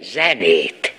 zenét.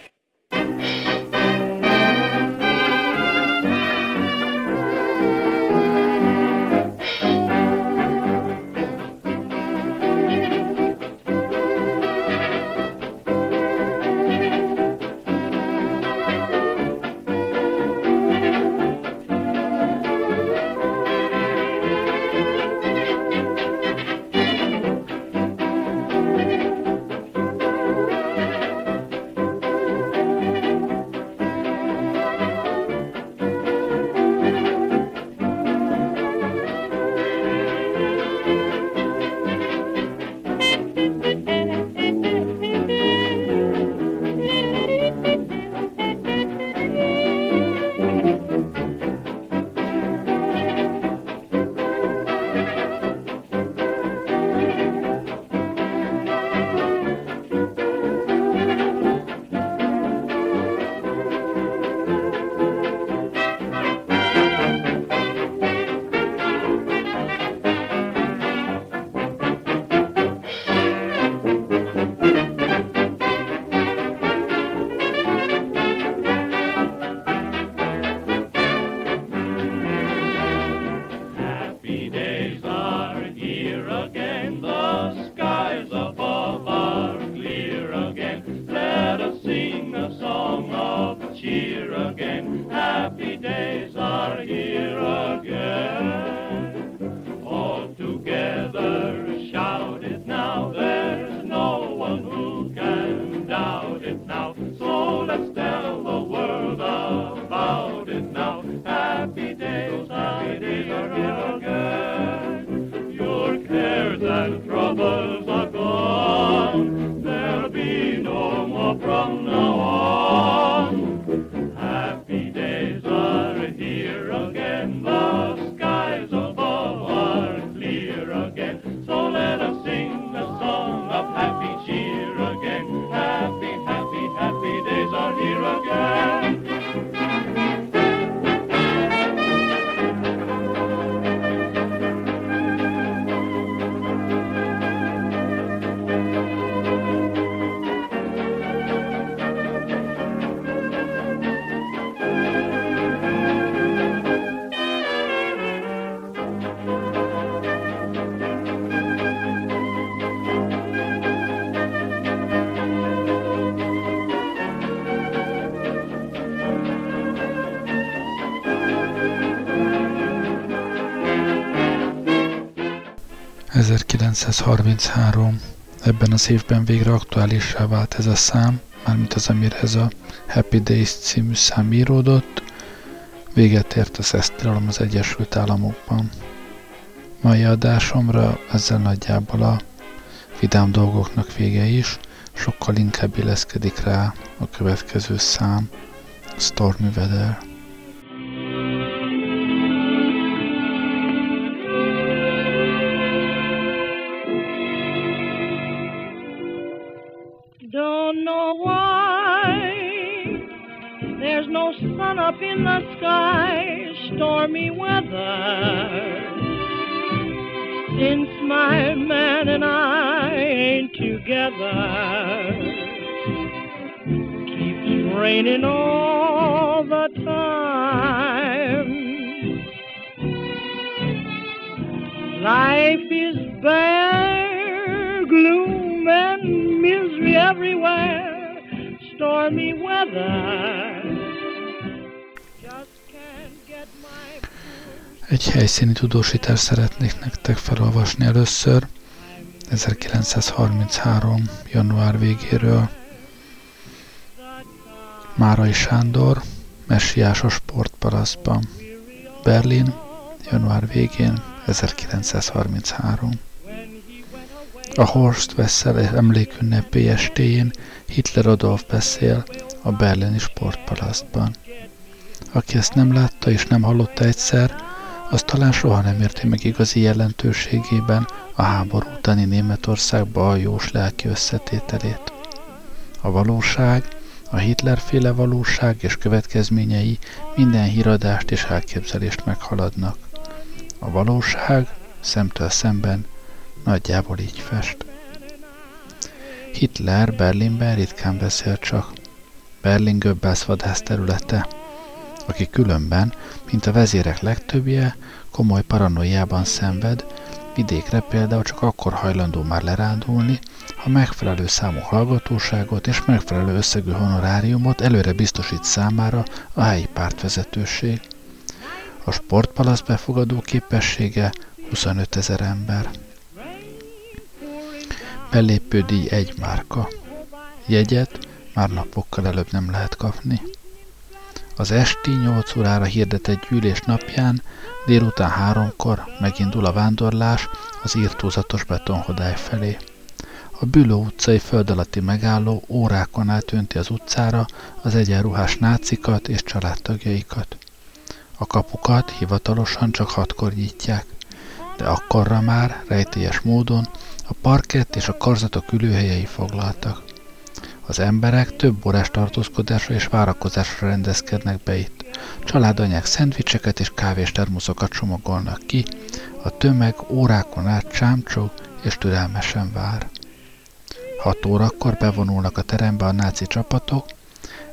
...1933. Ebben az évben végre aktuálissá vált ez a szám, mármint az, amire ez a Happy Days című szám íródott, véget ért a szesztilalom az Egyesült Államokban. Mai adásomra ezzel nagyjából a vidám dolgoknak vége is, sokkal inkább illeszkedik rá a következő szám, Stormy Weather. sun up in the sky, stormy weather. Since my man and I ain't together, keeps raining all the time. Life is bare, gloom and misery everywhere, stormy weather. Egy helyszíni tudósítást szeretnék nektek felolvasni először, 1933. január végéről. Márai Sándor, messiás a sportparasztban. Berlin, január végén, 1933. A Horst Wessel emlékünnepi estéjén Hitler Adolf beszél a berlini sportpalasztban. Aki ezt nem látta és nem hallotta egyszer, az talán soha nem érti meg igazi jelentőségében a háború utáni Németországba a jós lelki összetételét. A valóság, a Hitlerféle valóság és következményei minden híradást és elképzelést meghaladnak. A valóság szemtől szemben nagyjából így fest. Hitler Berlinben ritkán beszél csak. Berlin Göbbels vadász területe, aki különben, mint a vezérek legtöbbje, komoly paranoiában szenved, vidékre például csak akkor hajlandó már lerándulni, ha megfelelő számú hallgatóságot és megfelelő összegű honoráriumot előre biztosít számára a helyi pártvezetőség. A sportpalasz befogadó képessége 25 ezer ember. Belépődíj egy márka. Jegyet már napokkal előbb nem lehet kapni. Az esti 8 órára hirdetett gyűlés napján délután háromkor megindul a vándorlás az írtózatos betonhodály felé. A Büló utcai föld alatti megálló órákon át önti az utcára az egyenruhás nácikat és családtagjaikat. A kapukat hivatalosan csak hatkor nyitják, de akkorra már rejtélyes módon a parkett és a karzatok ülőhelyei foglaltak. Az emberek több órás tartózkodásra és várakozásra rendezkednek be itt. Családanyák szendvicseket és kávés termoszokat csomagolnak ki, a tömeg órákon át csámcsog és türelmesen vár. Hat órakor bevonulnak a terembe a náci csapatok,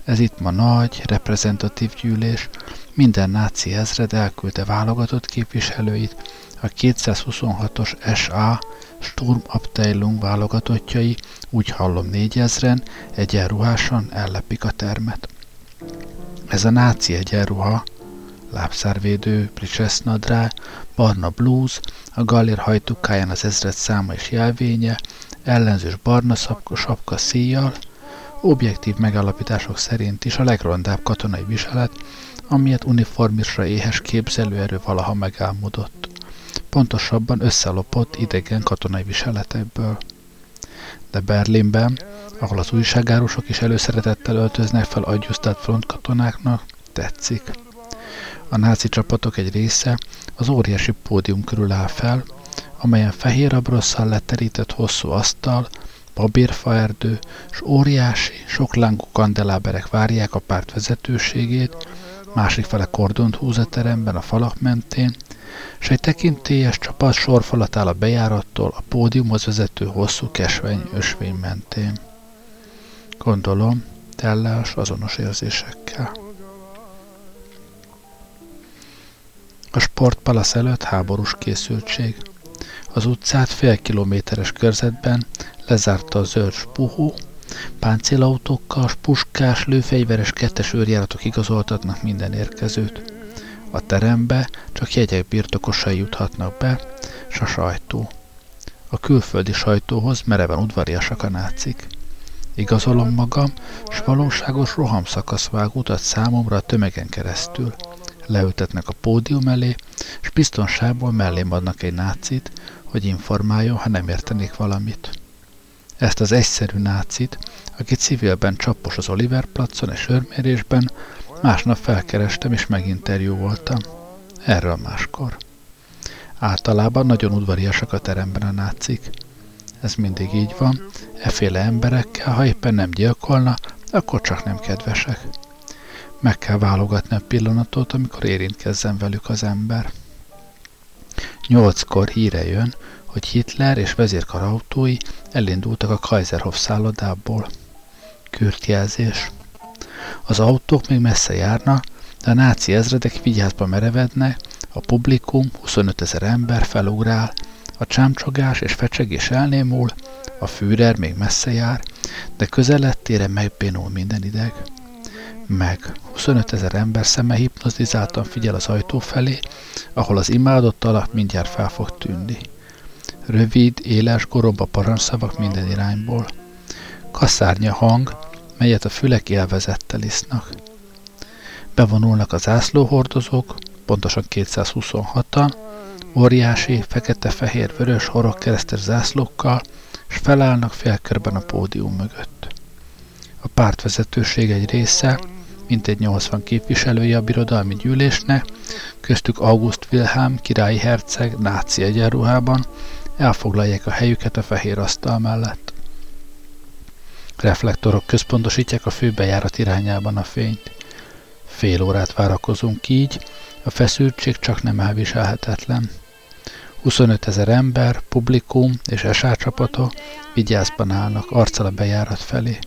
ez itt ma nagy, reprezentatív gyűlés, minden náci ezred elküldte válogatott képviselőit, a 226-os SA Sturmabteilung válogatottjai, úgy hallom négyezren, egyenruhásan ellepik a termet. Ez a náci egyenruha, lábszárvédő, pricsesznadrá, barna blúz, a gallér hajtukáján az ezred száma és jelvénye, ellenzős barna sapka, sapka szíjjal, objektív megállapítások szerint is a legrondább katonai viselet, amilyet uniformisra éhes képzelőerő valaha megálmodott. Pontosabban összelopott idegen katonai viseletekből. De Berlinben, ahol az újságárusok is előszeretettel öltöznek fel adjusztált frontkatonáknak, tetszik. A náci csapatok egy része az óriási pódium körül áll fel, amelyen fehér abrosszal leterített hosszú asztal, babérfaerdő, és óriási, soklángú kandeláberek várják a párt vezetőségét, másik fele kordont húz a teremben a falak mentén, és egy tekintélyes csapat sorfalat áll a bejárattól a pódiumhoz vezető hosszú kesveny ösvény mentén. Gondolom, tellás azonos érzésekkel. A sportpalasz előtt háborús készültség. Az utcát fél kilométeres körzetben lezárta a zöld spuhó, páncélautókkal, puskás, lőfegyveres kettes őrjáratok igazoltatnak minden érkezőt. A terembe csak jegyek birtokosai juthatnak be, s a sajtó. A külföldi sajtóhoz mereven udvariasak a nácik. Igazolom magam, s valóságos rohamszakasz vág utat számomra a tömegen keresztül. Leültetnek a pódium elé, és biztonságból mellém adnak egy nácit, hogy informáljon, ha nem értenék valamit. Ezt az egyszerű nácit, aki civilben csapos az Oliver placon és örmérésben, másnap felkerestem és meginterjú voltam. Erről máskor. Általában nagyon udvariasak a teremben a nácik. Ez mindig így van, eféle emberekkel, ha éppen nem gyilkolna, akkor csak nem kedvesek. Meg kell válogatni a pillanatot, amikor érintkezzen velük az ember. Nyolckor híre jön, hogy Hitler és vezérkarautói elindultak a Kaiserhof szállodából. Kürtjelzés. Az autók még messze járna, de a náci ezredek vigyázba merevednek, a publikum, 25 ezer ember felugrál, a csámcsogás és fecsegés elnémul, a Führer még messze jár, de közelettére megbénul minden ideg. Meg 25 ezer ember szeme hipnotizáltan figyel az ajtó felé, ahol az imádott alak mindjárt fel fog tűnni. Rövid, éles, goroba parancsszavak minden irányból. Kaszárnya hang, melyet a fülek élvezettel isznak. Bevonulnak az zászlóhordozók, pontosan 226-an, óriási, fekete-fehér-vörös horogkeresztes zászlókkal, és felállnak félkörben a pódium mögött. A pártvezetőség egy része, mintegy 80 képviselője a birodalmi gyűlésnek, köztük August Wilhelm királyi herceg náci egyenruhában, elfoglalják a helyüket a fehér asztal mellett. Reflektorok központosítják a főbejárat irányában a fényt. Fél órát várakozunk így, a feszültség csak nem elviselhetetlen. 25 ezer ember, publikum és esárcsapata vigyázban állnak, arccal a bejárat felé.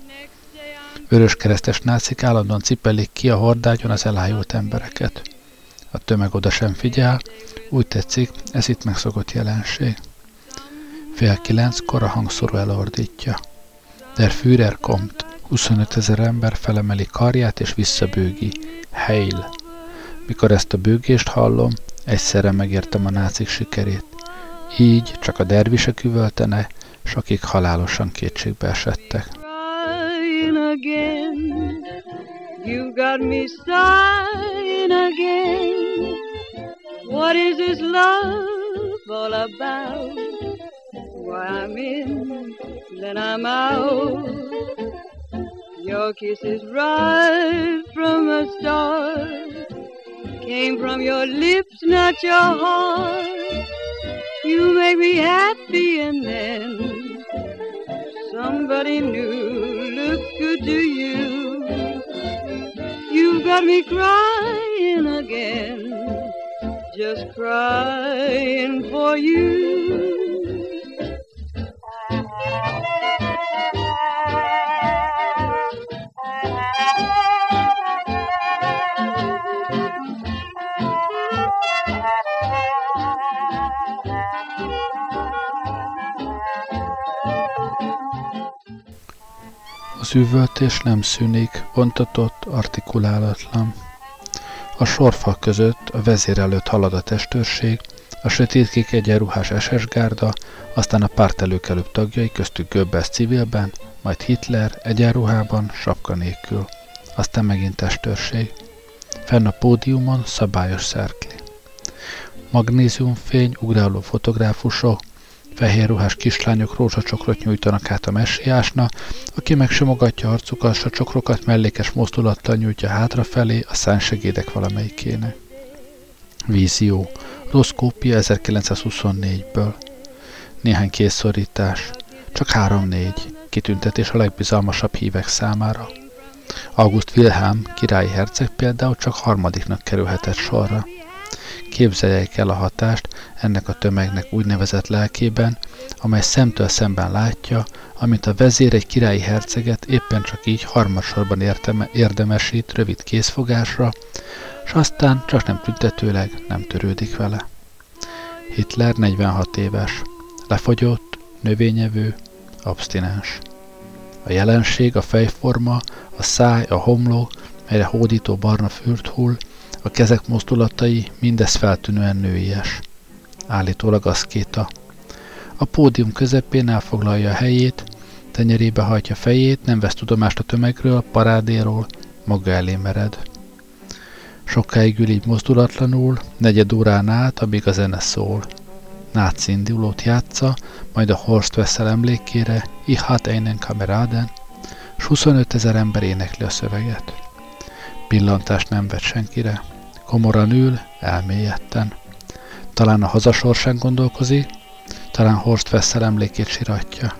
Vöröskeresztes nácik állandóan cipelik ki a hordágyon az elájult embereket. A tömeg oda sem figyel, úgy tetszik, ez itt megszokott jelenség. Fél kilenckor a hangszóró elordítja. Der Führer kommt. 25 ezer ember felemeli karját és visszabőgi. Heil! Mikor ezt a bőgést hallom, egyszerre megértem a nácik sikerét. Így csak a dervisek üvöltene, s akik halálosan kétségbe esettek. You've got me sighing again. What is this love all about? Why I'm in, then I'm out. Your kisses right from the start came from your lips, not your heart. You make me happy, and then somebody new looks good to you. You've got me crying again, just crying for you. Az üvöltés nem szűnik, vontatott, artikulálatlan. A sorfak között a vezér előtt halad a testőrség, a sötétkék egyenruhás SS gárda, aztán a párt előkelőbb tagjai, köztük Göbbels civilben, majd Hitler egyenruhában, sapka nélkül. Aztán megint testőrség. Fenn a pódiumon szabályos szerkli. Magnéziumfény, ugráló fotográfusok, Fehér ruhás kislányok rózsacsokrot nyújtanak át a messiásna, aki megsomogatja arcukat, s a csokrokat mellékes mozdulattal nyújtja hátrafelé a szánsegédek valamelyikének. Vízió. Rossz kópia 1924-ből. Néhány készszorítás. Csak három-négy. Kitüntetés a legbizalmasabb hívek számára. August Wilhelm, királyi herceg például csak harmadiknak kerülhetett sorra. Képzeljék el a hatást ennek a tömegnek úgynevezett lelkében, amely szemtől szemben látja, amint a vezér egy királyi herceget éppen csak így harmadsorban érteme, érdemesít rövid készfogásra, s aztán csak nem tüntetőleg nem törődik vele. Hitler 46 éves, lefogyott, növényevő, abstinens. A jelenség, a fejforma, a száj, a homlok, melyre hódító barna fürt hull, a kezek mozdulatai mindez feltűnően nőies. Állítólag aszkéta. A pódium közepén elfoglalja a helyét, tenyerébe hajtja fejét, nem vesz tudomást a tömegről, parádéról, maga elé mered. Sokáig ül így mozdulatlanul, negyed órán át, amíg a zene szól. Náci indulót játsza, majd a Horst veszel emlékére, Ich hat einen Kameraden, s 25 ezer ember énekli a szöveget. Pillantást nem vett senkire. Komoran ül, elmélyedten. Talán a hazasorsán gondolkozik, talán Horst Vessel emlékét siratja.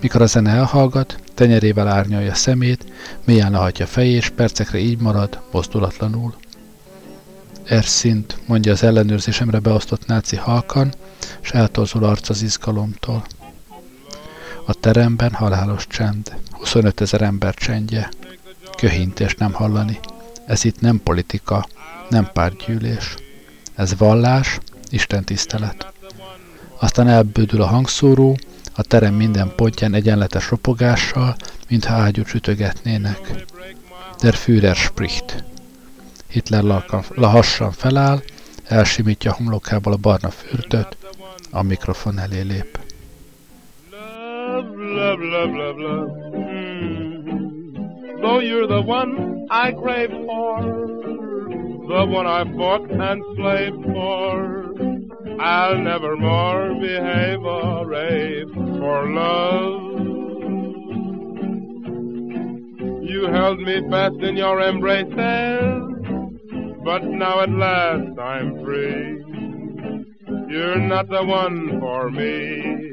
Mikor a zene elhallgat, tenyerével árnyalja szemét, mélyen lehatja fejét, és percekre így marad, mozdulatlanul. Erszint, mondja az ellenőrzésemre beosztott náci halkan, és eltorzul arc az izgalomtól. A teremben halálos csend, 25 ezer ember csendje. Köhintés nem hallani. Ez itt nem politika, nem pártgyűlés. Ez vallás, Isten tisztelet. Aztán elbődül a hangszóró, a terem minden pontján egyenletes ropogással, mintha ágyút sütögetnének. Der Führer spricht. Hitler lahassan feláll, elsimítja a homlokából a barna fürtöt, a mikrofon elé lép. Love, love, love, love. Mm-hmm. Though you're the one I crave for the one I fought and slaved for. I'll never more behave a rave for love. You held me fast in your embraces, but now at last I'm free. You're not the one for me.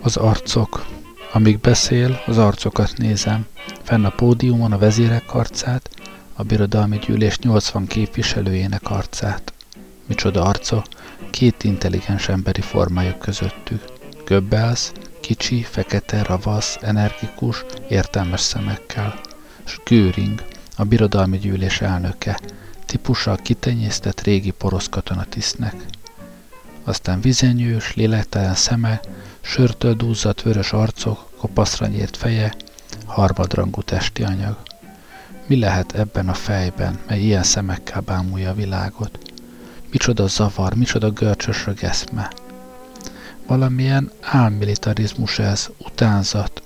Az arcok Amíg beszél, az arcokat nézem. Fenn a pódiumon a vezérek arcát, a birodalmi gyűlés 80 képviselőjének arcát. Micsoda arca, két intelligens emberi formájuk közöttük. Göbbels, kicsi, fekete, ravasz, energikus, értelmes szemekkel. S Göring, a birodalmi gyűlés elnöke, típusa a kitenyésztett régi porosz katonatisztnek. Aztán vizenyős, lélektelen szeme, sörtől dúzzadt vörös arcok, kopaszra nyírt feje, harmadrangú testi anyag. Mi lehet ebben a fejben, mely ilyen szemekkel bámulja a világot? Micsoda zavar, micsoda görcsös eszme. Valamilyen álmilitarizmus ez, utánzat.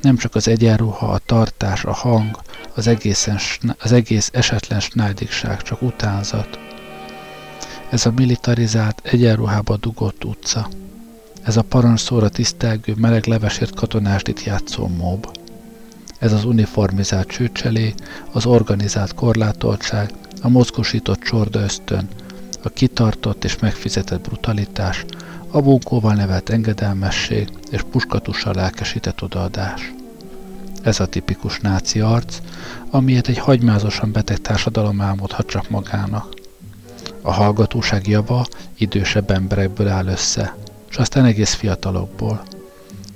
Nem csak az egyenruha, a tartás, a hang, az, egészen, az egész esetlen snájdigság, csak utánzat. Ez a militarizált, egyenruhába dugott utca. Ez a parancsszóra tisztelgő, meleg levesért katonásdit játszó mob. Ez az uniformizált csőcselé, az organizált korlátoltság, a mozgosított csorda ösztön, a kitartott és megfizetett brutalitás, a bunkóval nevelt engedelmesség és puskatussal lelkesített odaadás. Ez a tipikus náci arc, amiért egy hagymázosan beteg társadalom álmodhat csak magának. A hallgatóság java idősebb emberekből áll össze, és aztán egész fiatalokból.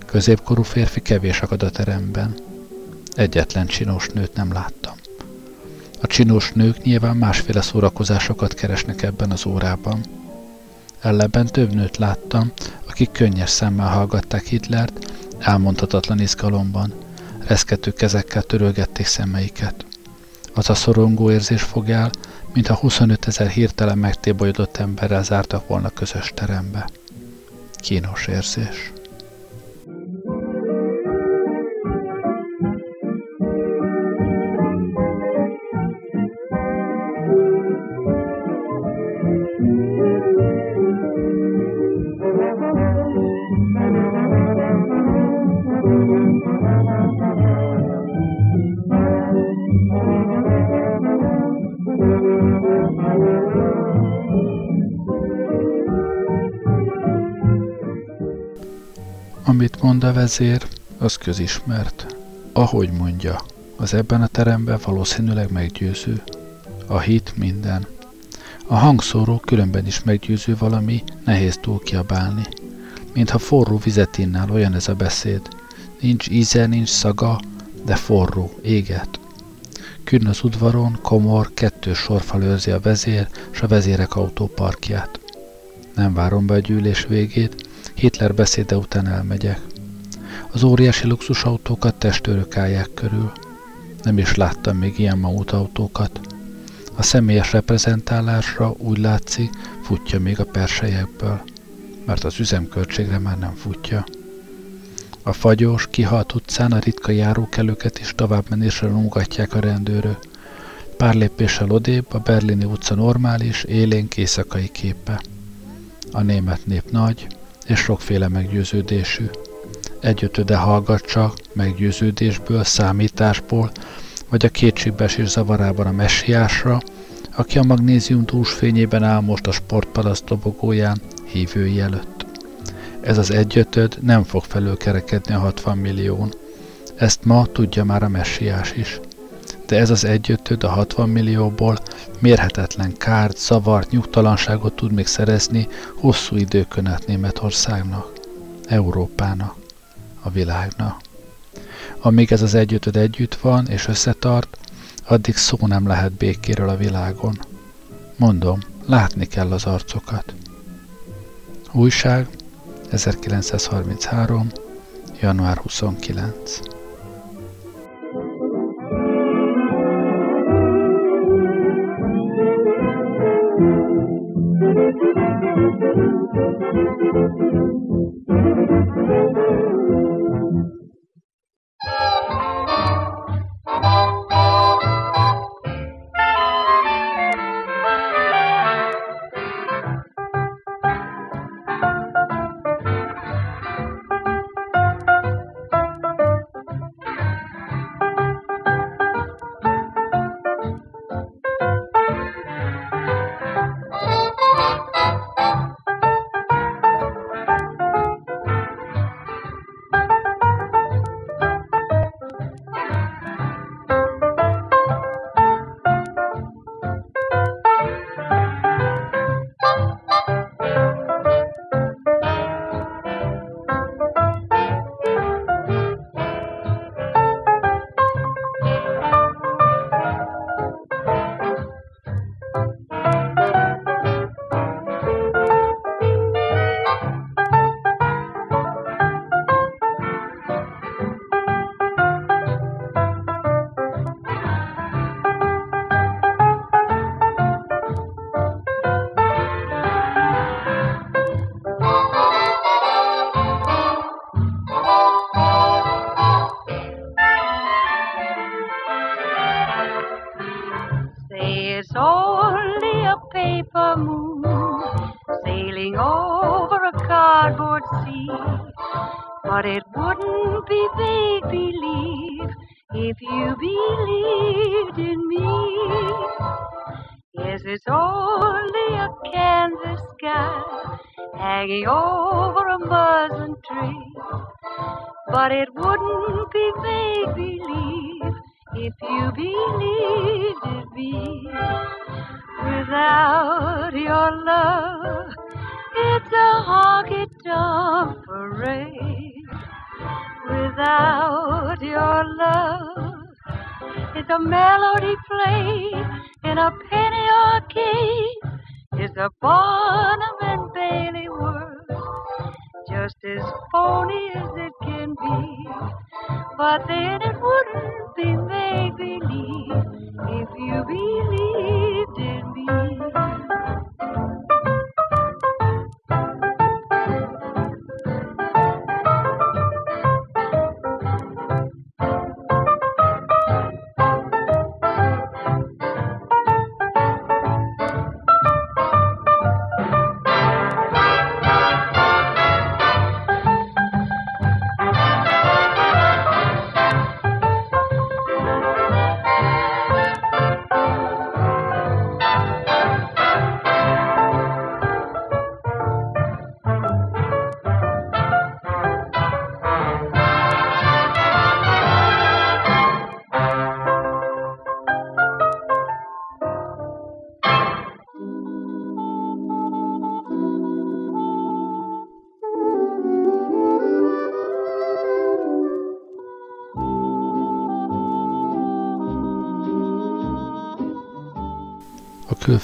Középkorú férfi kevés akad a teremben. Egyetlen csinos nőt nem láttam. A csinos nők nyilván másféle szórakozásokat keresnek ebben az órában. Ellenben több nőt láttam, akik könnyes szemmel hallgatták Hitlert, elmondhatatlan izgalomban, reszkető kezekkel törölgették szemeiket. Az a szorongó érzés fog el, mintha 25 ezer hirtelen megtébolyodott emberrel zártak volna közös terembe. Kínos érzés. Amit mond a vezér, az közismert. Ahogy mondja, az ebben a teremben valószínűleg meggyőző. A hit minden. A hangszóró különben is meggyőző valami, nehéz túl kiabálni. Mintha forró vizet innál, olyan ez a beszéd. Nincs íze, nincs szaga, de forró, éget. Künn az udvaron, komor, kettős sorfal őrzi a vezér, s a vezérek autóparkját. Nem várom be a gyűlés végét, Hitler beszéde után elmegyek. Az óriási luxusautókat testőrök állják körül. Nem is láttam még ilyen autókat. A személyes reprezentálásra úgy látszik, futja még a persejekből, mert az üzemköltségre már nem futja. A fagyos, kihalt utcán a ritka járókelőket is továbbmenésre rúgatják a rendőrök. Pár lépéssel odébb a berlini utca normális, élénk éjszakai képe. A német nép nagy, és sokféle meggyőződésű. Egyötöde hallgat csak meggyőződésből, számításból, vagy a kétségbeesés zavarában a messiásra, aki a magnézium dús fényében áll most a sportpalaszt dobogóján hívői előtt. Ez az egyötöd nem fog felülkerekedni a 60 millión. Ezt ma tudja már a messiás is. De ez az egyötöd a 60 millióból mérhetetlen kárt, zavart, nyugtalanságot tud még szerezni hosszú időkön át Németországnak, Európának, a világnak. Amíg ez az együttöd együtt van és összetart, addig szó nem lehet békéről a világon. Mondom, látni kell az arcokat. Újság 1933. január 29.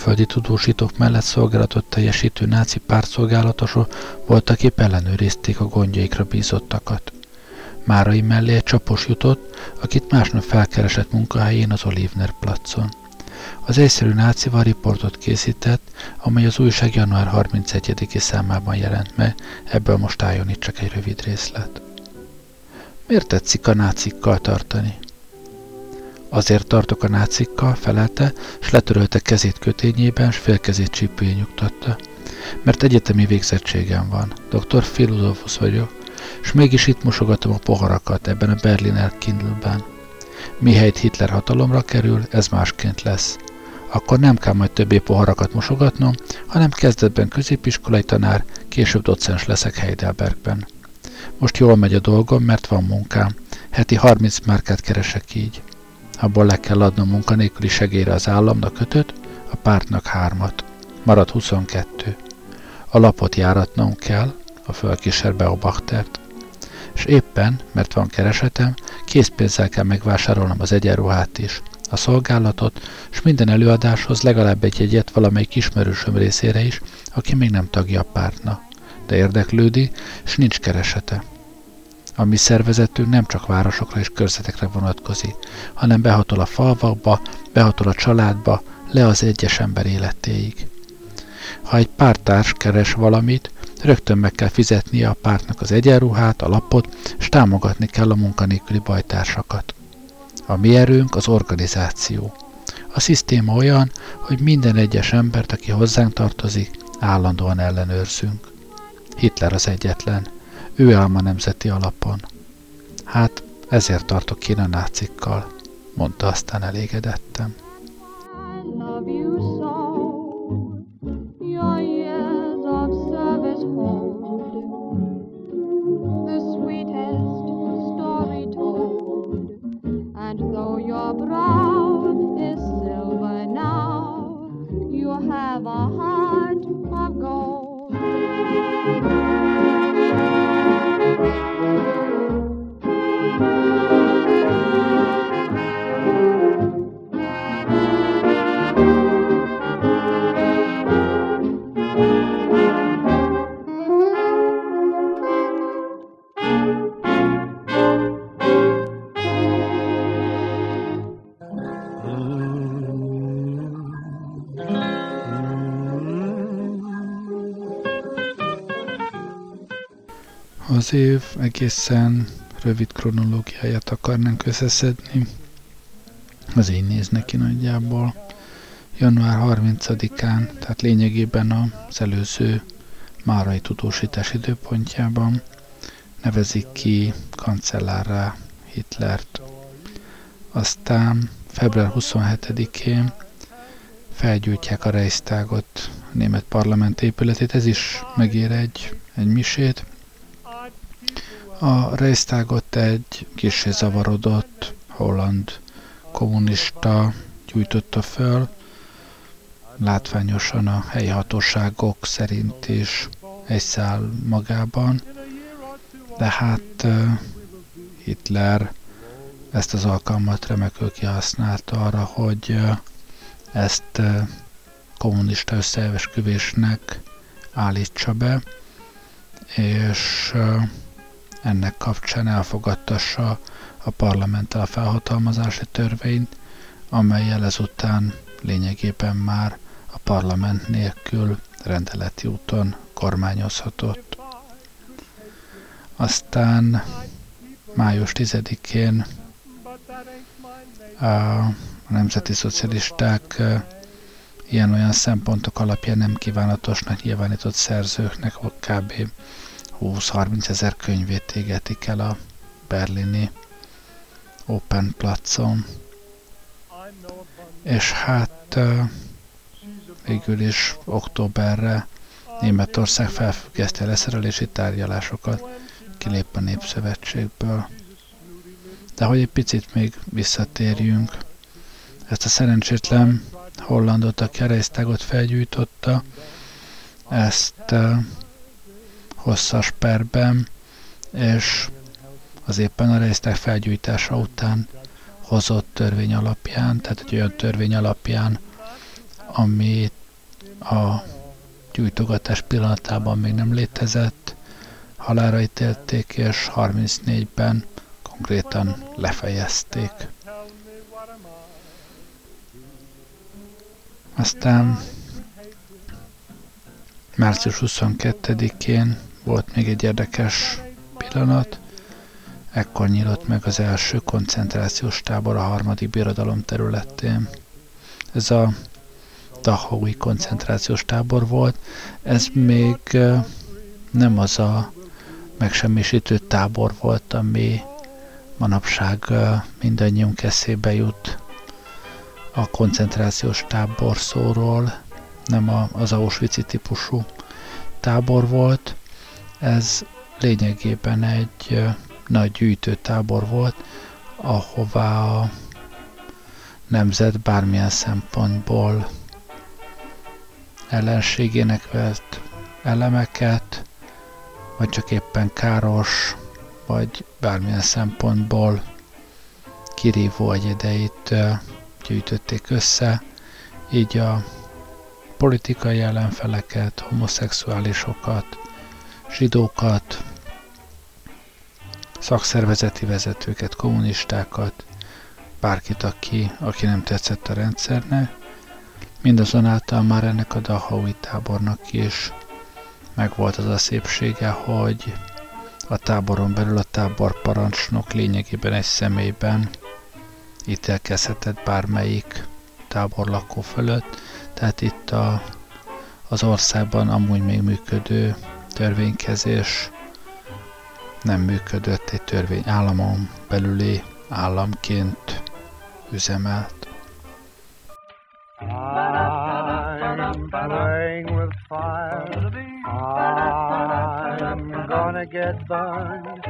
külföldi tudósítók mellett szolgálatot teljesítő náci pártszolgálatosok voltak épp ellenőrizték a gondjaikra bízottakat. Márai mellé egy csapos jutott, akit másnap felkeresett munkahelyén az Olivner placon. Az egyszerű nácival riportot készített, amely az újság január 31-i számában jelent meg, ebből most álljon itt csak egy rövid részlet. Miért tetszik a nácikkal tartani? Azért tartok a nácikkal, felelte, s letörölte kezét kötényében, s félkezét csípőjén nyugtatta. Mert egyetemi végzettségem van, doktor filozófus vagyok, s mégis itt mosogatom a poharakat ebben a Berliner Kindleben. Mihelyt Hitler hatalomra kerül, ez másként lesz. Akkor nem kell majd többé poharakat mosogatnom, hanem kezdetben középiskolai tanár, később docens leszek Heidelbergben. Most jól megy a dolgom, mert van munkám. Heti 30 márkát keresek így. Abból le kell adnom munkanélküli segélyre az államnak kötött, a pártnak hármat. Marad 22. A lapot járatnom kell, a fölkísérbe a bachtert. És éppen, mert van keresetem, készpénzzel kell megvásárolnom az egyenruhát is, a szolgálatot, és minden előadáshoz legalább egy jegyet valamelyik ismerősöm részére is, aki még nem tagja a pártnak, de érdeklődi, és nincs keresete. A mi szervezetünk nem csak városokra és körzetekre vonatkozik, hanem behatol a falvakba, behatol a családba, le az egyes ember életéig. Ha egy pártárs keres valamit, rögtön meg kell fizetnie a pártnak az egyenruhát, a lapot, és támogatni kell a munkanélküli bajtársakat. A mi erőnk az organizáció. A szisztéma olyan, hogy minden egyes embert, aki hozzánk tartozik, állandóan ellenőrzünk. Hitler az egyetlen. Ő álma nemzeti alapon. Hát, ezért tartok ki a nácikkal, mondta aztán elégedettem. I love you Az év egészen rövid kronológiáját akarnánk összeszedni. Az így néz neki nagyjából. január 30-án, tehát lényegében az előző márai tudósítás időpontjában nevezik ki kancellárra Hitlert. Aztán február 27-én felgyújtják a Reichstagot, a német parlament épületét, ez is megér egy, egy misét. A Reichstagot egy kicsi zavarodott holland kommunista gyújtotta föl, látványosan a helyi hatóságok szerint is egy szál magában, de hát Hitler ezt az alkalmat remekül kihasználta arra, hogy ezt kommunista összeesküvésnek állítsa be, és ennek kapcsán elfogadtassa a parlamenttel a felhatalmazási törvényt, amelyel ezután lényegében már a parlament nélkül rendeleti úton kormányozhatott. Aztán május 10-én a nemzeti szocialisták ilyen-olyan szempontok alapján nem kívánatosnak nyilvánított szerzőknek kb. 20-30 ezer könyvét égetik el a berlini Open placon. És hát végül is októberre Németország felfüggeszti a leszerelési tárgyalásokat, kilép a Népszövetségből. De hogy egy picit még visszatérjünk, ezt a szerencsétlen hollandot, aki a felgyújtotta, ezt hosszas perben, és az éppen a Reichstag felgyújtása után hozott törvény alapján, tehát egy olyan törvény alapján, ami a gyújtogatás pillanatában még nem létezett, halára ítélték, és 34-ben konkrétan lefejezték. Aztán március 22-én volt még egy érdekes pillanat, ekkor nyílt meg az első koncentrációs tábor a harmadik birodalom területén. Ez a Dahaui koncentrációs tábor volt. Ez még nem az a megsemmisítő tábor volt, ami manapság mindannyiunk eszébe jut a koncentrációs tábor szóról, nem az auschwitz típusú tábor volt. Ez lényegében egy nagy gyűjtőtábor volt, ahová a nemzet bármilyen szempontból ellenségének vett elemeket, vagy csak éppen káros, vagy bármilyen szempontból kirívó egyedeit gyűjtötték össze, így a politikai ellenfeleket, homoszexuálisokat, zsidókat, szakszervezeti vezetőket, kommunistákat, bárkit, aki, aki nem tetszett a rendszernek, Mindazonáltal már ennek a Dahaui tábornak is megvolt az a szépsége, hogy a táboron belül a táborparancsnok lényegében egy személyben ítélkezhetett bármelyik táborlakó fölött, tehát itt a, az országban amúgy még működő törvénykezés nem működött egy törvény államon belüli államként üzemelt. I'm playing with fire. I'm gonna get burned.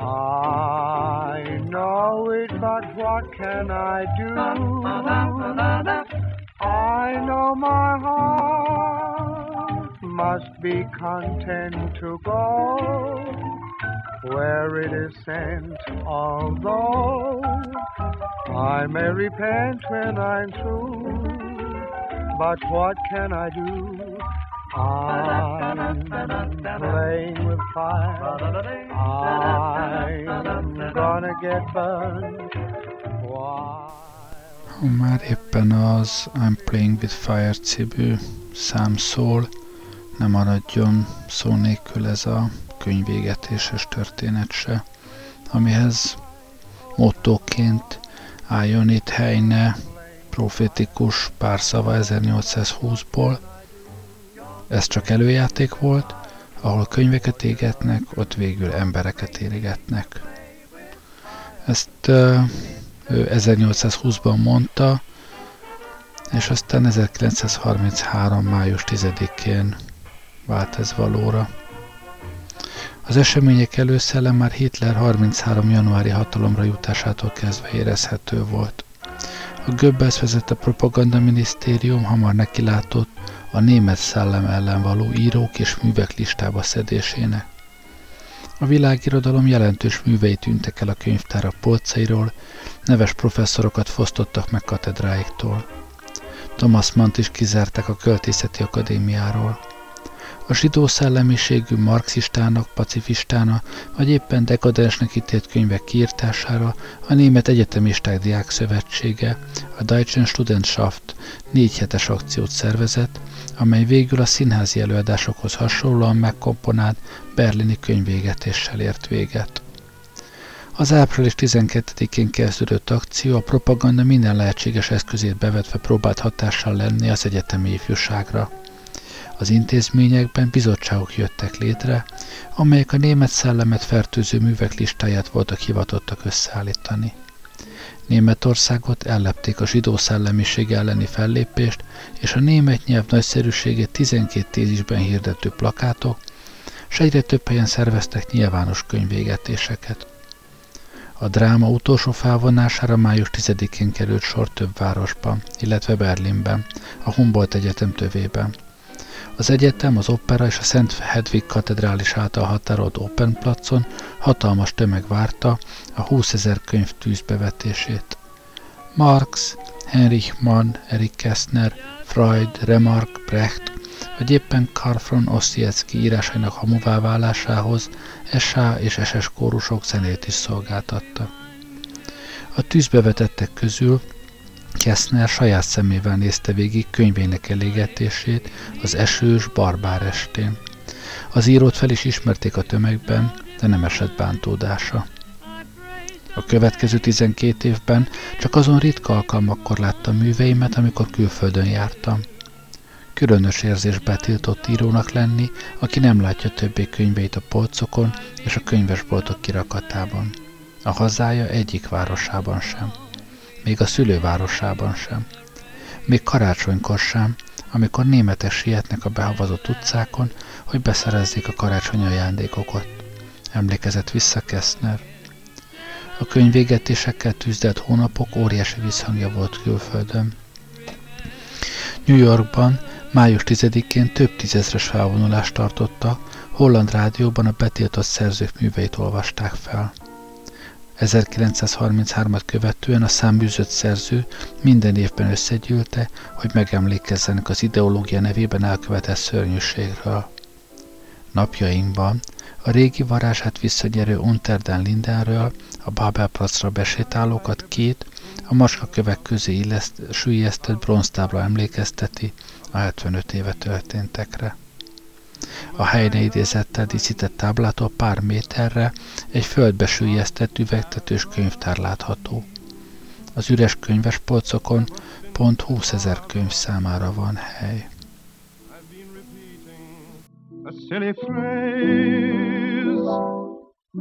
I know it, but what can I do? I know my heart must be content to go where it is sent, although I may repent when I'm through. But what can I do? I'm playing with fire. I'm gonna get burned. Ha már I'm Playing with Fire című szám nem maradjon szó nélkül ez a könyvégetéses történet se, amihez mottóként álljon itt Heine profétikus pár szava 1820-ból. Ez csak előjáték volt, ahol könyveket égetnek, ott végül embereket égetnek. Ezt ő 1820-ban mondta, és aztán 1933. május 10-én vált ez valóra. Az események előszele már Hitler 33. januári hatalomra jutásától kezdve érezhető volt. A Goebbels vezette propaganda minisztérium hamar nekilátott a német szellem ellen való írók és művek listába szedésének. A világirodalom jelentős művei tűntek el a könyvtárak polcairól, neves professzorokat fosztottak meg katedráiktól. Thomas Mann is kizárták a költészeti akadémiáról. A zsidó szellemiségű marxistának, pacifistának, vagy éppen dekadensnek ítélt könyvek kiírtására a Német Egyetemisták Diák Szövetsége, a Deutschen Studentschaft négy hetes akciót szervezett, amely végül a színházi előadásokhoz hasonlóan megkomponált berlini könyvégetéssel ért véget. Az április 12-én kezdődött akció a propaganda minden lehetséges eszközét bevetve próbált hatással lenni az egyetemi ifjúságra. Az intézményekben bizottságok jöttek létre, amelyek a német szellemet fertőző művek listáját voltak hivatottak összeállítani. Németországot ellepték a zsidó szellemiség elleni fellépést, és a német nyelv nagyszerűségét 12 tézisben hirdető plakátok, és egyre több helyen szerveztek nyilvános könyvégetéseket. A dráma utolsó felvonására május 10-én került sor több városban, illetve Berlinben, a Humboldt Egyetem tövében. Az egyetem, az opera és a Szent Hedvig katedrális által határolt Open placon hatalmas tömeg várta a 20 ezer könyv tűzbevetését. Marx, Heinrich Mann, Erik Kessner, Freud, Remarque, Brecht, vagy éppen Karl von Ossietzky írásainak hamuvá válásához SA és SS kórusok zenét is szolgáltatta. A tűzbevetettek közül Kessner saját szemével nézte végig könyvének elégetését az esős, barbár estén. Az írót fel is ismerték a tömegben, de nem esett bántódása. A következő 12 évben csak azon ritka alkalmakkor láttam műveimet, amikor külföldön jártam. Különös érzés betiltott írónak lenni, aki nem látja többé könyveit a polcokon és a könyvesboltok kirakatában. A hazája egyik városában sem még a szülővárosában sem. Még karácsonykor sem, amikor németek sietnek a behavazott utcákon, hogy beszerezzék a karácsonyi ajándékokat. Emlékezett vissza Kessner. A könyvégetésekkel tűzdelt hónapok óriási visszhangja volt külföldön. New Yorkban május 10-én több tízezres felvonulást tartottak, holland rádióban a betiltott szerzők műveit olvasták fel. 1933-at követően a számbűzött szerző minden évben összegyűlte, hogy megemlékezzenek az ideológia nevében elkövetett szörnyűségről. Napjainkban a régi varázsát visszagyerő Unterden Lindenről a Babelplatzra besétálókat két, a maskakövek közé illeszt, sűjesztett bronztábla emlékezteti a 75 éve történtekre. A helyne idézettel díszített táblától pár méterre egy földbe sűjesztett üvegtetős könyvtár látható. Az üres könyvespolcokon pont 20 ezer könyv számára van hely. A silly phrase,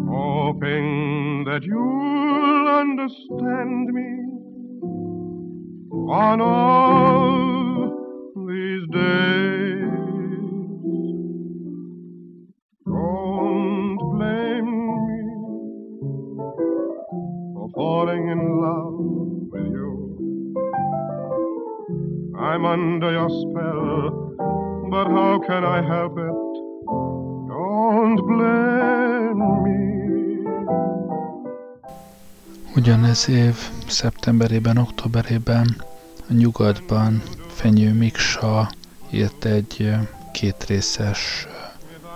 hoping that you'll understand me on all these days. Falling in love with you. I'm under your spell, but how can I help it? Don't blame me. Ugyanez év szeptemberében, októberében a nyugatban Fenyő Miksa írt egy kétrészes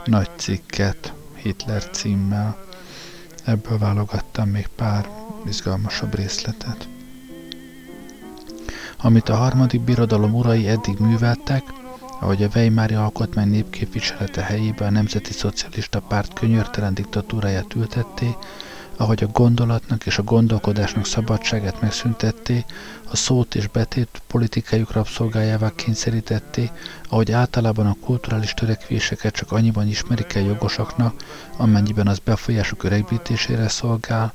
nagy cikket Hitler címmel. Ebből válogattam még pár izgalmasabb részletet. Amit a harmadik birodalom urai eddig műveltek, ahogy a Weimári Alkotmány népképviselete helyébe a Nemzeti Szocialista Párt könyörtelen diktatúráját ültették, ahogy a gondolatnak és a gondolkodásnak szabadságát megszüntetté, a szót és betét politikájuk rabszolgájává kényszerítetté, ahogy általában a kulturális törekvéseket csak annyiban ismerik el jogosaknak, amennyiben az befolyásuk öregbítésére szolgál,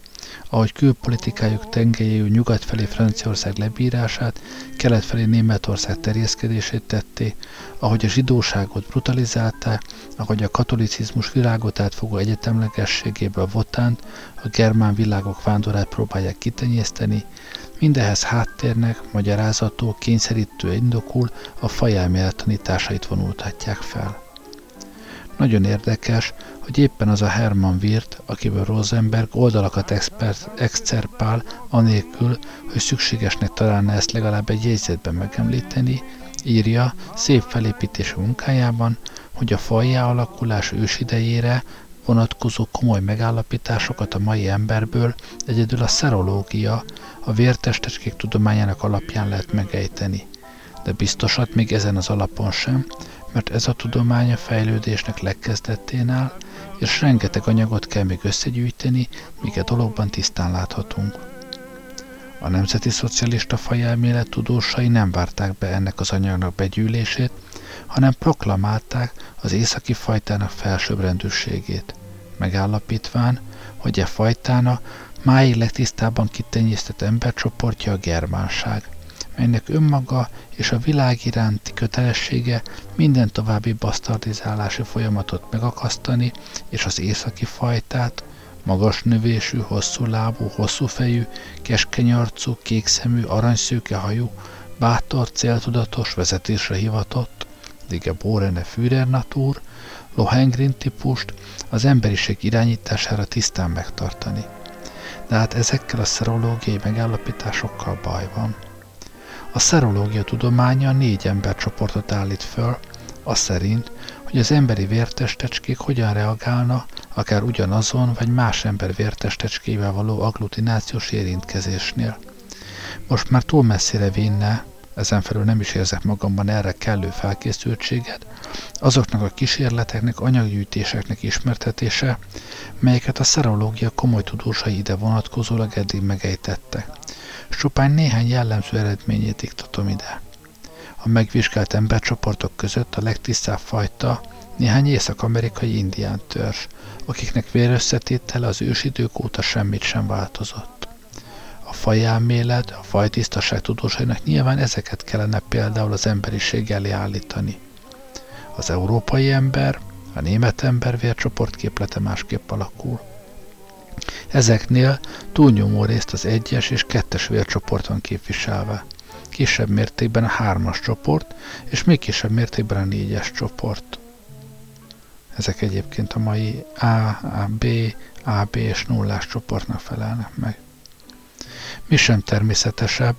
ahogy külpolitikájuk tengelyéül nyugat felé Franciaország lebírását, kelet felé Németország terjeszkedését tetté, ahogy a zsidóságot brutalizálták, ahogy a katolicizmus világot átfogó egyetemlegességéből votánt, a germán világok vándorát próbálják kitenyészteni, Mindehez háttérnek, magyarázató, kényszerítő indokul a fajelmélet tanításait vonultatják fel. Nagyon érdekes, hogy éppen az a Hermann Wirth, akiből Rosenberg oldalakat expert, excerpál, anélkül, hogy szükségesnek találna ezt legalább egy jegyzetben megemlíteni, írja szép felépítésű munkájában, hogy a fajjá alakulás ősidejére vonatkozó komoly megállapításokat a mai emberből egyedül a szerológia, a vértestecskék tudományának alapján lehet megejteni. De biztosat még ezen az alapon sem, mert ez a tudomány a fejlődésnek legkezdetén áll, és rengeteg anyagot kell még összegyűjteni, míg a dologban tisztán láthatunk. A nemzeti szocialista fajelmélet tudósai nem várták be ennek az anyagnak begyűlését, hanem proklamálták az északi fajtának felsőbbrendűségét, megállapítván, hogy e fajtána máig legtisztábban kitenyésztett embercsoportja a germánság, melynek önmaga és a világ iránti kötelessége minden további basztardizálási folyamatot megakasztani, és az északi fajtát, magas növésű, hosszú lábú, hosszú fejű, keskeny arcú, kékszemű, aranyszőke hajú, bátor, céltudatos, vezetésre hivatott, Dige Borene Führer Natur, Lohengrin típust az emberiség irányítására tisztán megtartani. De hát ezekkel a szerológiai megállapításokkal baj van. A szerológia tudománya négy embercsoportot állít föl, az szerint, hogy az emberi vértestecskék hogyan reagálna akár ugyanazon vagy más ember vértestecskével való agglutinációs érintkezésnél. Most már túl messzire vinne, ezen felül nem is érzek magamban erre kellő felkészültséget, azoknak a kísérleteknek, anyaggyűjtéseknek ismertetése, melyeket a szerológia komoly tudósai ide vonatkozólag eddig megejtettek. Csupán néhány jellemző eredményét iktatom ide. A megvizsgált embercsoportok között a legtisztább fajta néhány észak-amerikai indián törzs, akiknek vérösszetétele az ősidők óta semmit sem változott. A fajelmélet, a fajtisztaság tudósainak nyilván ezeket kellene például az emberiség elé állítani. Az európai ember, a német ember vércsoport képlete másképp alakul. Ezeknél túlnyomó részt az egyes és kettes vércsoport van képviselve. Kisebb mértékben a hármas csoport, és még kisebb mértékben a négyes csoport. Ezek egyébként a mai A, A, B, AB és nullás csoportnak felelnek meg. Mi sem természetesebb,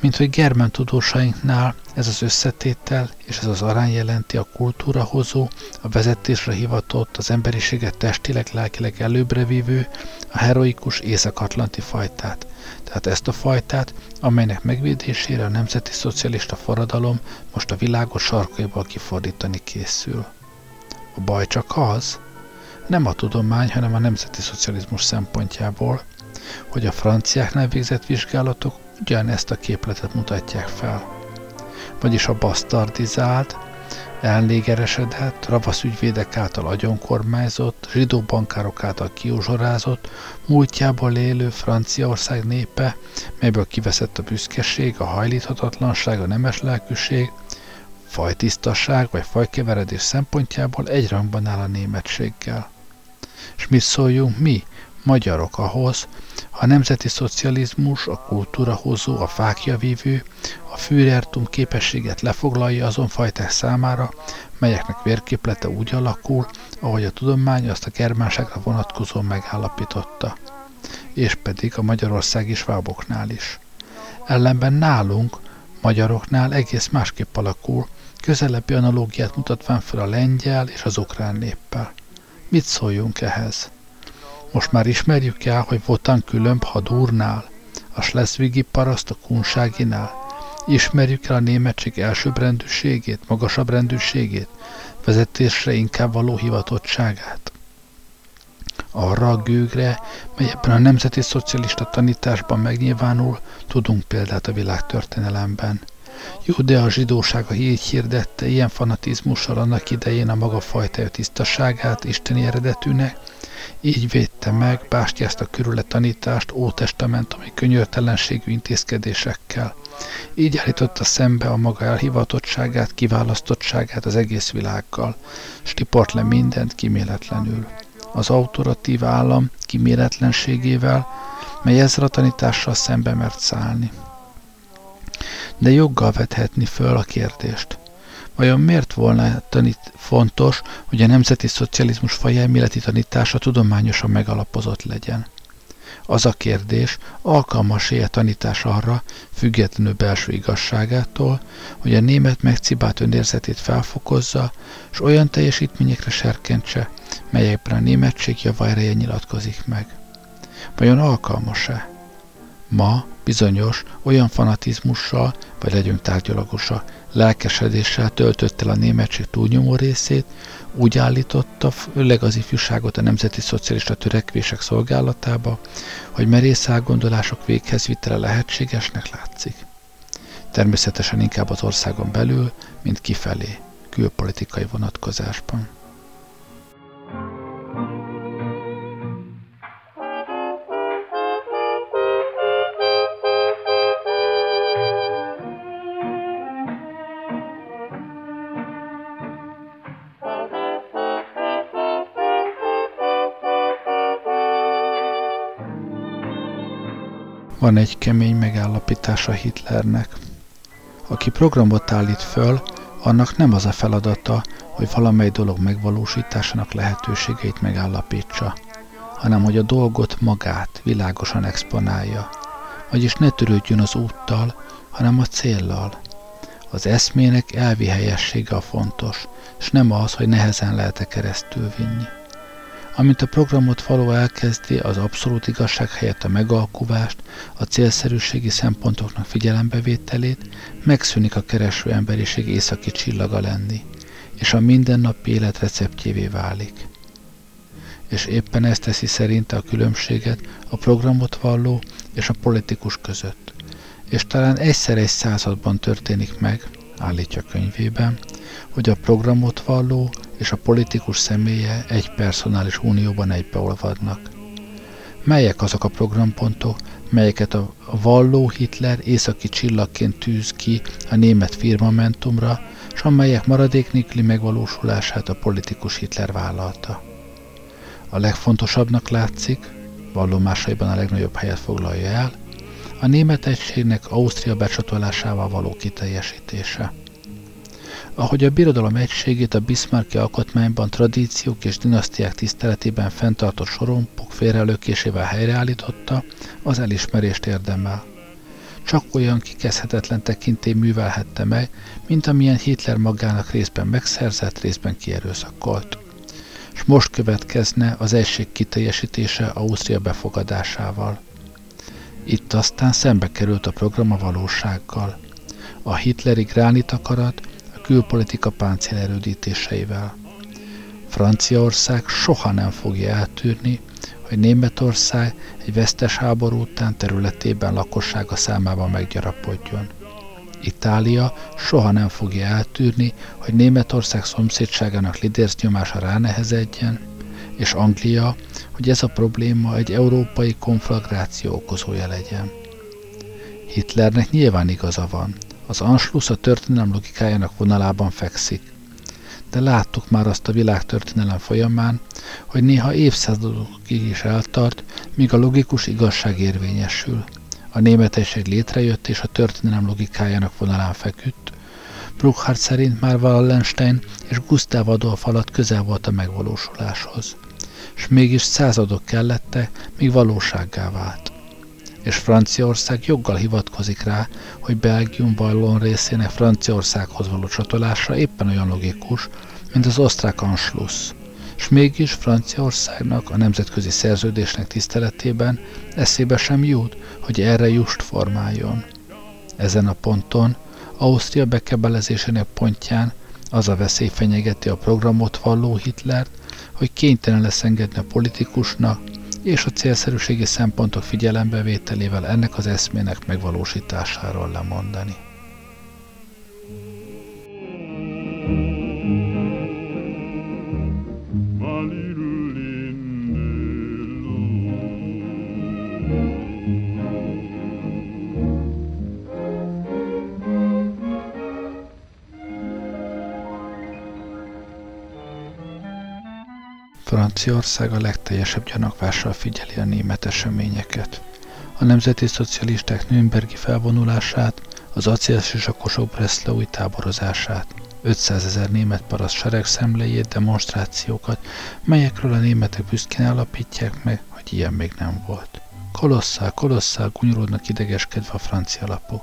mint hogy germán tudósainknál ez az összetétel és ez az arány jelenti a kultúra hozó, a vezetésre hivatott, az emberiséget testileg, lelkileg előbbre vívő, a heroikus észak-atlanti fajtát. Tehát ezt a fajtát, amelynek megvédésére a nemzeti szocialista forradalom most a világos sarkaiból kifordítani készül. A baj csak az, nem a tudomány, hanem a nemzeti szocializmus szempontjából, hogy a franciáknál végzett vizsgálatok ugyanezt a képletet mutatják fel. Vagyis a basztardizált, elnégeresedett, ravasz ügyvédek által agyonkormányzott, zsidó bankárok által kiuzsorázott, múltjából élő Franciaország népe, melyből kiveszett a büszkeség, a hajlíthatatlanság, a nemes lelkűség, fajtisztaság vagy fajkeveredés szempontjából egy rangban áll a németséggel. És mit szóljunk mi, magyarok ahhoz, a nemzeti szocializmus, a kultúrahozó, a fákjavívő, a Führertum képességet lefoglalja azon fajták számára, melyeknek vérképlete úgy alakul, ahogy a tudomány azt a germánságra vonatkozó megállapította. És pedig a magyarországi sváboknál is. Ellenben nálunk, magyaroknál egész másképp alakul, közelebbi analógiát mutatván fel a lengyel és az ukrán néppel. Mit szóljunk ehhez? Most már ismerjük el, hogy voltan különb Hadúrnál, a Schleswigi paraszt a Kunságinál. Ismerjük el a németség elsőbb rendűségét, magasabb rendűségét, vezetésre inkább való hivatottságát. arra a gőgre, mely ebben a nemzeti szocialista tanításban megnyilvánul, tudunk példát a világtörténelemben. Jó, de a így hirdette ilyen fanatizmussal annak idején a maga fajta tisztaságát isteni eredetűnek, így védte meg, bástyázta körül a tanítást ótestamentumi könyörtelenségű intézkedésekkel. Így állította szembe a maga elhivatottságát, kiválasztottságát az egész világgal, stiport le mindent kiméletlenül. Az autoratív állam kiméletlenségével, mely ezzel a tanítással szembe mert szállni. De joggal vethetni föl a kérdést. Vajon miért volna tanít fontos, hogy a nemzeti szocializmus fajelméleti tanítása tudományosan megalapozott legyen? Az a kérdés, alkalmas-e tanítás arra, függetlenül belső igazságától, hogy a német megcibált önérzetét felfokozza, és olyan teljesítményekre serkentse, melyekben a németség javaereje nyilatkozik meg. Vajon alkalmas-e? Ma bizonyos olyan fanatizmussal, vagy legyünk tárgyalagosa, lelkesedéssel töltött el a németség túlnyomó részét, úgy állította főleg az ifjúságot a nemzeti szocialista törekvések szolgálatába, hogy merész elgondolások véghez vitele lehetségesnek látszik. Természetesen inkább az országon belül, mint kifelé, külpolitikai vonatkozásban. Van egy kemény megállapítása Hitlernek. Aki programot állít föl, annak nem az a feladata, hogy valamely dolog megvalósításának lehetőségeit megállapítsa, hanem hogy a dolgot magát világosan exponálja, vagyis ne törődjön az úttal, hanem a céllal. Az eszmének elvi helyessége a fontos, és nem az, hogy nehezen lehet-e keresztül vinni. Amint a programot való elkezdi az abszolút igazság helyett a megalkuvást, a célszerűségi szempontoknak figyelembevételét, megszűnik a kereső emberiség északi csillaga lenni, és a mindennapi élet receptjévé válik. És éppen ezt teszi szerinte a különbséget a programot valló és a politikus között. És talán egyszer egy században történik meg, állítja könyvében, hogy a programot valló és a politikus személye egy personális unióban egybeolvadnak. Melyek azok a programpontok, melyeket a valló Hitler északi csillagként tűz ki a német firmamentumra, és amelyek maradék nélküli megvalósulását a politikus Hitler vállalta. A legfontosabbnak látszik, vallomásaiban a legnagyobb helyet foglalja el, a német egységnek Ausztria becsatolásával való kiteljesítése. Ahogy a birodalom egységét a Bismarcki alkotmányban tradíciók és dinasztiák tiszteletében fenntartott sorompok félrelökésével helyreállította, az elismerést érdemel. Csak olyan kikezdhetetlen tekintély művelhette meg, mint amilyen Hitler magának részben megszerzett, részben kierőszakolt. És most következne az egység kiteljesítése Ausztria befogadásával. Itt aztán szembe került a program a valósággal. A hitleri gránit akarat külpolitika páncél erődítéseivel. Franciaország soha nem fogja eltűrni, hogy Németország egy vesztes háború után területében lakossága számában meggyarapodjon. Itália soha nem fogja eltűrni, hogy Németország szomszédságának lidérc nyomása ránehezedjen, és Anglia, hogy ez a probléma egy európai konflagráció okozója legyen. Hitlernek nyilván igaza van, az Anschluss a történelem logikájának vonalában fekszik. De láttuk már azt a világtörténelem folyamán, hogy néha évszázadokig is eltart, míg a logikus igazság érvényesül. A németesség létrejött és a történelem logikájának vonalán feküdt. Bruckhardt szerint már Wallenstein és Gustav Adolf alatt közel volt a megvalósuláshoz. És mégis századok kellettek, míg valósággá vált és Franciaország joggal hivatkozik rá, hogy Belgium bajlón részének Franciaországhoz való csatolása éppen olyan logikus, mint az osztrák Anschluss. És mégis Franciaországnak a nemzetközi szerződésnek tiszteletében eszébe sem jut, hogy erre just formáljon. Ezen a ponton, Ausztria bekebelezésének pontján Az a veszély fenyegeti a programot valló Hitlert, hogy kénytelen lesz engedni a politikusnak, és a célszerűségi szempontok figyelembevételével ennek az eszmének megvalósításáról lemondani. Franciaország a legteljesebb gyanakvással figyeli a német eseményeket. A nemzeti szocialisták Nürnbergi felvonulását, az acélsisakosok Breslaui táborozását, 500 ezer német paraszt sereg demonstrációkat, melyekről a németek büszkén állapítják meg, hogy ilyen még nem volt. Kolosszál, kolosszál gúnyolódnak idegeskedve a francia lapok.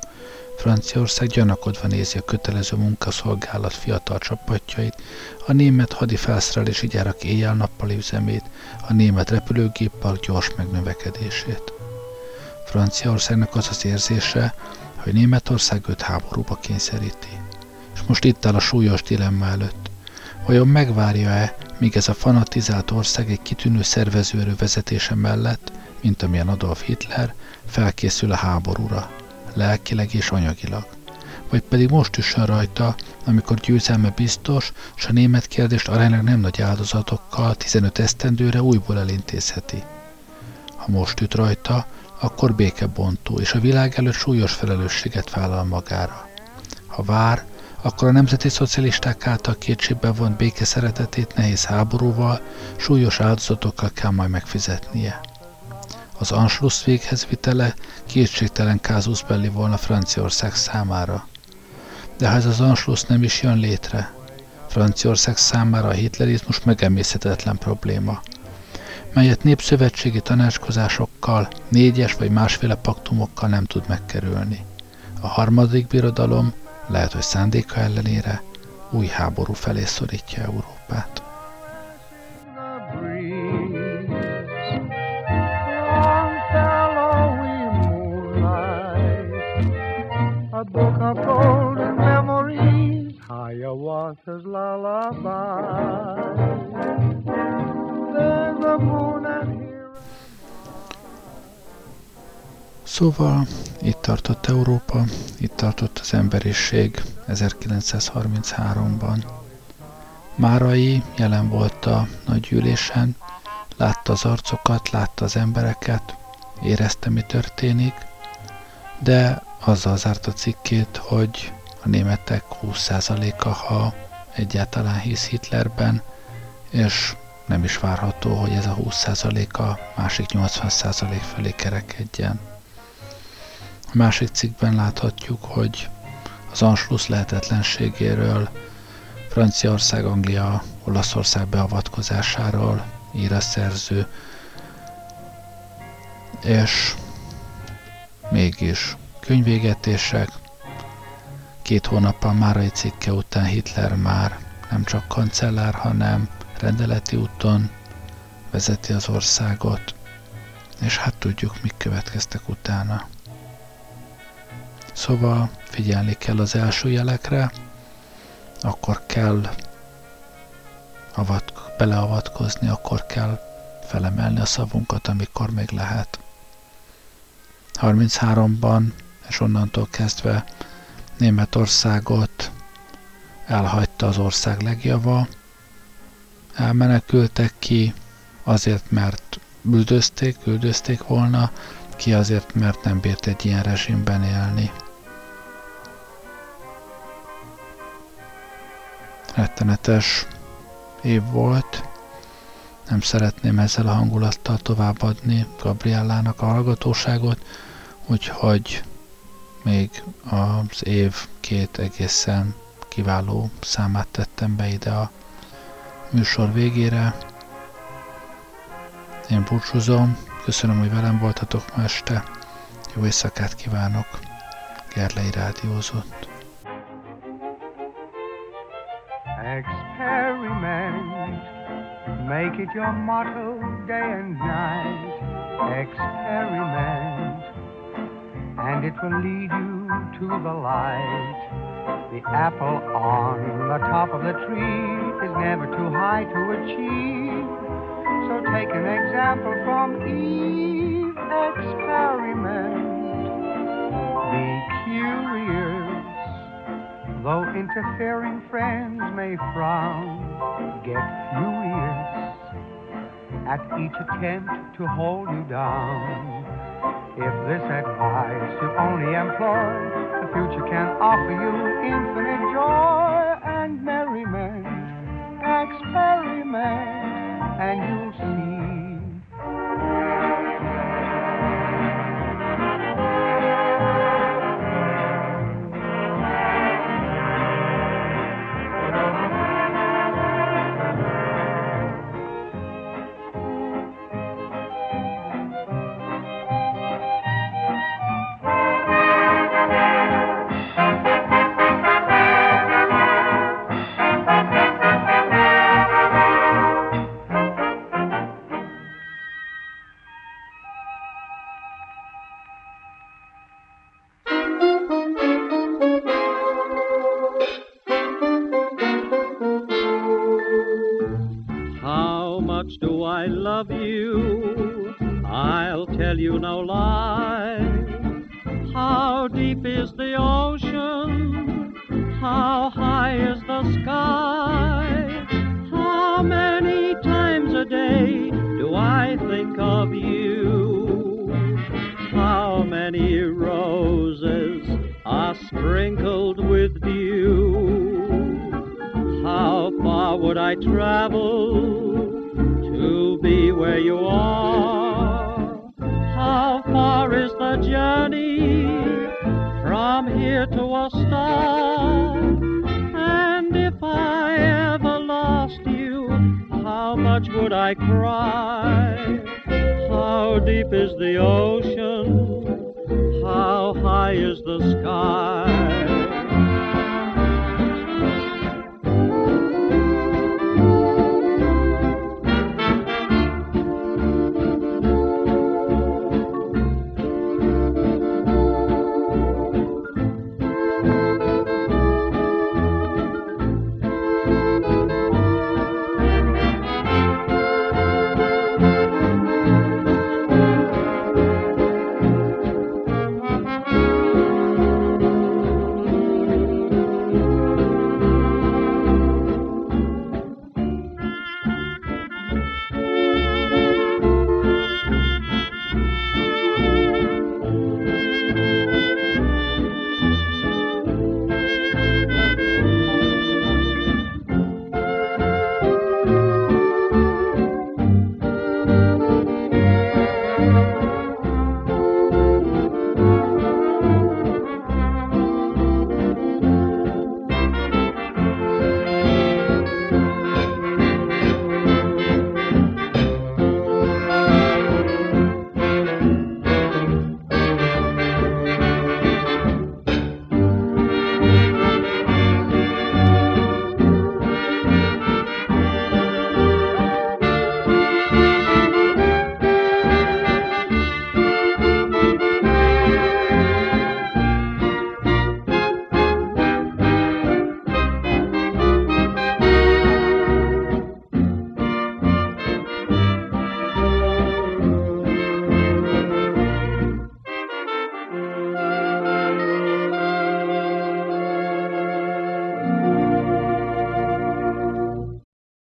Franciaország gyanakodva nézi a kötelező munkaszolgálat fiatal csapatjait, a német hadi felszerelési gyárak éjjel-nappali üzemét, a német repülőgéppel gyors megnövekedését. Franciaországnak az az érzése, hogy Németország őt háborúba kényszeríti. És most itt áll a súlyos dilemma előtt. Vajon megvárja-e, míg ez a fanatizált ország egy kitűnő szervezőerő vezetése mellett, mint amilyen Adolf Hitler, felkészül a háborúra, lelkileg és anyagilag. Vagy pedig most üssön rajta, amikor győzelme biztos, és a német kérdést aránylag nem nagy áldozatokkal 15 esztendőre újból elintézheti. Ha most üt rajta, akkor békebontó, és a világ előtt súlyos felelősséget vállal magára. Ha vár, akkor a nemzeti szocialisták által kétségbe vont béke szeretetét nehéz háborúval, súlyos áldozatokkal kell majd megfizetnie. Az Anschluss véghez vitele kétségtelen kázusz belli volna Franciaország számára. De ha ez az Anschluss nem is jön létre, Franciaország számára a hitlerizmus megemészhetetlen probléma, melyet népszövetségi tanácskozásokkal, négyes vagy másféle paktumokkal nem tud megkerülni. A harmadik birodalom, lehet, hogy szándéka ellenére, új háború felé szorítja Európát. Szóval itt tartott Európa, itt tartott az emberiség 1933-ban. Márai jelen volt a nagygyűlésen, látta az arcokat, látta az embereket, érezte, mi történik, de azzal zárt a cikkét, hogy a németek 20%-a, ha egyáltalán hisz Hitlerben, és nem is várható, hogy ez a 20%-a másik 80% felé kerekedjen. A másik cikkben láthatjuk, hogy az Anschluss lehetetlenségéről, Franciaország, Anglia, Olaszország beavatkozásáról ír a szerző, és mégis könyvégetések. Két hónappal egy cikke után Hitler már nem csak kancellár, hanem rendeleti úton vezeti az országot, és hát tudjuk, mik következtek utána. Szóval figyelni kell az első jelekre, akkor kell avat, beleavatkozni, akkor kell felemelni a szavunkat, amikor még lehet. 33-ban és onnantól kezdve Németországot elhagyta az ország legjava, elmenekültek ki azért, mert üldözték, üldözték volna, ki azért, mert nem bírt egy ilyen rezsimben élni. Rettenetes év volt, nem szeretném ezzel a hangulattal továbbadni Gabriellának a hallgatóságot, úgyhogy még az év két egészen kiváló számát tettem be ide a műsor végére. Én búcsúzom, köszönöm, hogy velem voltatok ma este. Jó éjszakát kívánok, Gerlei Rádiózott. Experiment, make it your motto day and night. Experiment. and it will lead you to the light. The apple on the top of the tree is never too high to achieve. So take an example from Eve. Experiment. Be curious. Though interfering friends may frown, get furious at each attempt to hold you down. If this advice you only employ, the future can offer you infinite joy and merriment. Experiment, and you'll see.